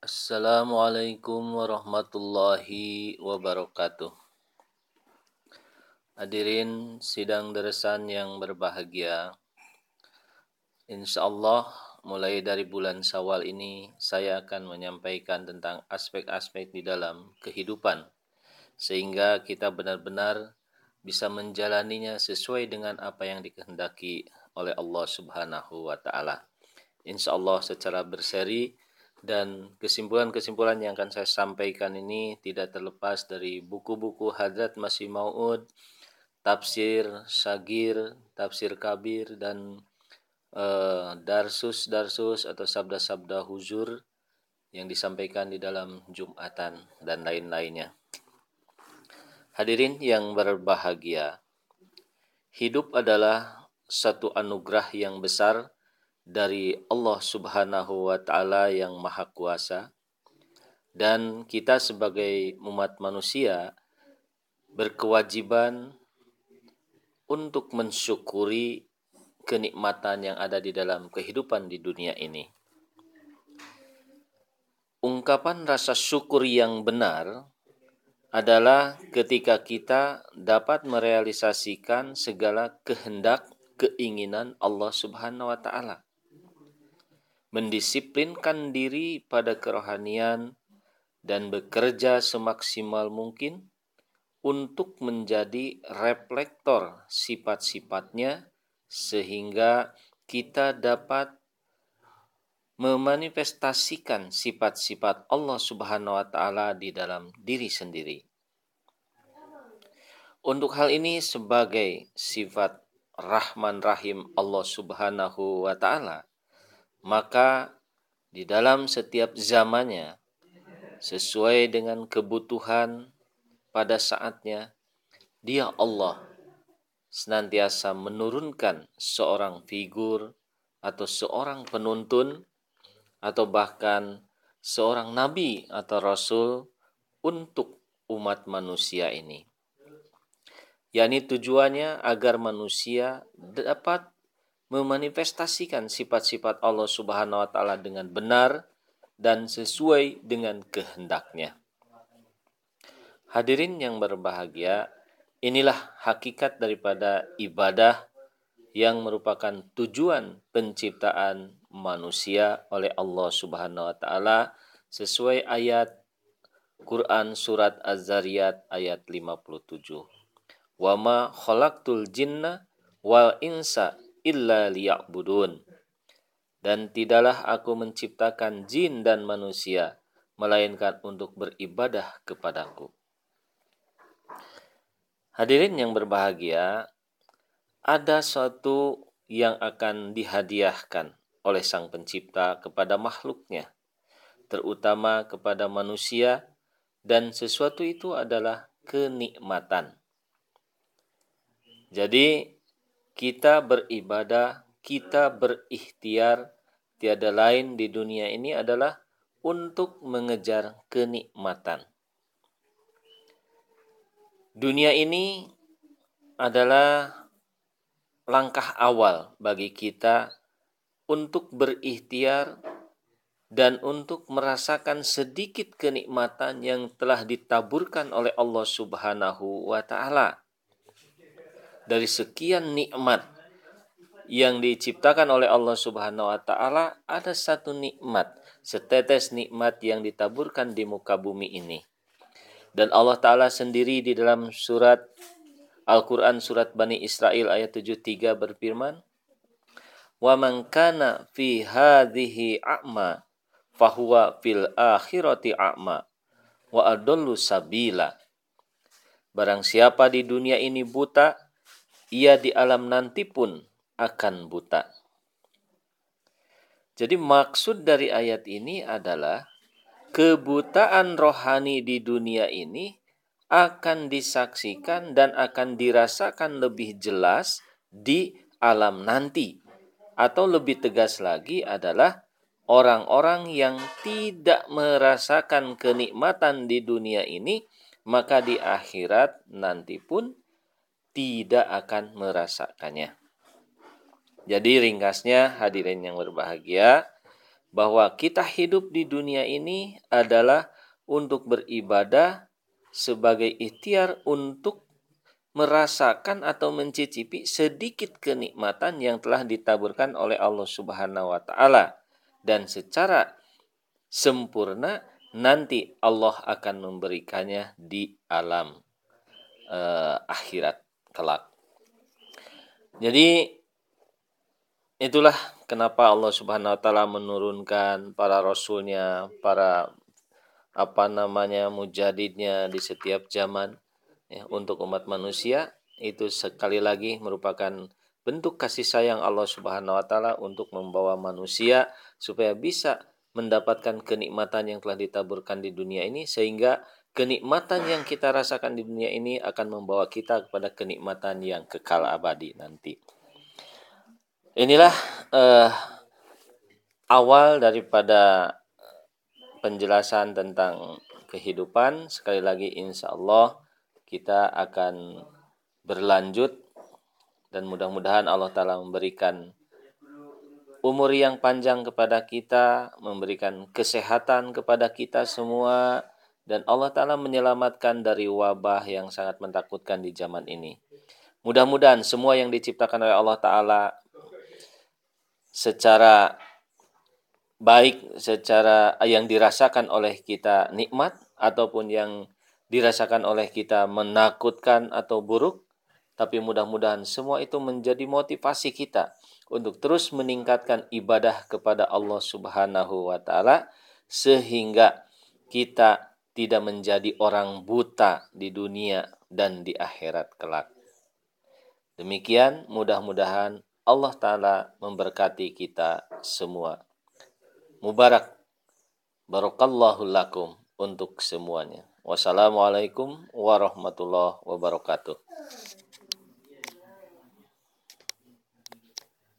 Assalamualaikum warahmatullahi wabarakatuh. Hadirin sidang deresan yang berbahagia. Insya Allah mulai dari bulan Syawal ini saya akan menyampaikan tentang aspek-aspek di dalam kehidupan sehingga kita benar-benar bisa menjalaninya sesuai dengan apa yang dikehendaki oleh Allah Subhanahu wa taala. Insya Allah secara berseri dan kesimpulan-kesimpulan yang akan saya sampaikan ini tidak terlepas dari buku-buku Hadrat Masih Maud, tafsir Sagir, tafsir Kabir dan darsus-darsus uh, atau sabda-sabda huzur yang disampaikan di dalam Jumatan dan lain-lainnya. Hadirin yang berbahagia, hidup adalah satu anugerah yang besar dari Allah Subhanahu wa taala yang Maha Kuasa dan kita sebagai umat manusia berkewajiban untuk mensyukuri kenikmatan yang ada di dalam kehidupan di dunia ini. Ungkapan rasa syukur yang benar adalah ketika kita dapat merealisasikan segala kehendak keinginan Allah Subhanahu wa taala. Mendisiplinkan diri pada kerohanian dan bekerja semaksimal mungkin untuk menjadi reflektor sifat-sifatnya sehingga kita dapat memanifestasikan sifat-sifat Allah Subhanahu wa taala di dalam diri sendiri. Untuk hal ini sebagai sifat Rahman Rahim Allah Subhanahu wa taala, maka di dalam setiap zamannya sesuai dengan kebutuhan pada saatnya dia Allah senantiasa menurunkan seorang figur atau seorang penuntun atau bahkan seorang nabi atau rasul untuk umat manusia ini. yakni tujuannya agar manusia dapat memanifestasikan sifat-sifat Allah Subhanahu wa taala dengan benar dan sesuai dengan kehendaknya. Hadirin yang berbahagia, inilah hakikat daripada ibadah yang merupakan tujuan penciptaan manusia oleh Allah Subhanahu wa taala sesuai ayat Quran surat Az-Zariyat ayat 57. Wa ma khalaqtul jinna wal insa illa liya'budun. Dan tidaklah aku menciptakan jin dan manusia melainkan untuk beribadah kepadaku. Hadirin yang berbahagia, ada suatu yang akan dihadiahkan oleh Sang Pencipta kepada makhluknya, terutama kepada manusia, dan sesuatu itu adalah kenikmatan. Jadi, kita beribadah, kita berikhtiar, tiada lain di dunia ini adalah untuk mengejar kenikmatan. Dunia ini adalah langkah awal bagi kita untuk berikhtiar dan untuk merasakan sedikit kenikmatan yang telah ditaburkan oleh Allah Subhanahu wa taala. Dari sekian nikmat yang diciptakan oleh Allah Subhanahu wa taala, ada satu nikmat, setetes nikmat yang ditaburkan di muka bumi ini. Dan Allah taala sendiri di dalam surat Al-Quran Surat Bani Israel ayat 73 berfirman, Wa man kana fi hadhihi a'ma fahuwa fil akhirati a'ma wa adallu sabila. Barang siapa di dunia ini buta, ia di alam nanti pun akan buta. Jadi maksud dari ayat ini adalah kebutaan rohani di dunia ini akan disaksikan dan akan dirasakan lebih jelas di alam nanti. Atau lebih tegas lagi adalah orang-orang yang tidak merasakan kenikmatan di dunia ini, maka di akhirat nanti pun tidak akan merasakannya. Jadi ringkasnya hadirin yang berbahagia, bahwa kita hidup di dunia ini adalah untuk beribadah sebagai ikhtiar untuk merasakan atau mencicipi sedikit kenikmatan yang telah ditaburkan oleh Allah Subhanahu wa taala dan secara sempurna nanti Allah akan memberikannya di alam uh, akhirat kelak. Jadi itulah kenapa Allah Subhanahu wa taala menurunkan para rasulnya, para apa namanya mujadidnya di setiap zaman ya, untuk umat manusia itu sekali lagi merupakan bentuk kasih sayang Allah Subhanahu wa taala untuk membawa manusia supaya bisa mendapatkan kenikmatan yang telah ditaburkan di dunia ini sehingga kenikmatan yang kita rasakan di dunia ini akan membawa kita kepada kenikmatan yang kekal abadi nanti. Inilah uh, awal daripada penjelasan tentang kehidupan. Sekali lagi insya Allah kita akan berlanjut dan mudah-mudahan Allah Ta'ala memberikan umur yang panjang kepada kita, memberikan kesehatan kepada kita semua, dan Allah Ta'ala menyelamatkan dari wabah yang sangat menakutkan di zaman ini. Mudah-mudahan semua yang diciptakan oleh Allah Ta'ala secara baik, secara yang dirasakan oleh kita nikmat, ataupun yang dirasakan oleh kita menakutkan atau buruk, tapi mudah-mudahan semua itu menjadi motivasi kita untuk terus meningkatkan ibadah kepada Allah Subhanahu wa taala sehingga kita tidak menjadi orang buta di dunia dan di akhirat kelak. Demikian mudah-mudahan Allah taala memberkati kita semua. Mubarak barakallahu lakum untuk semuanya. Wassalamualaikum warahmatullahi wabarakatuh.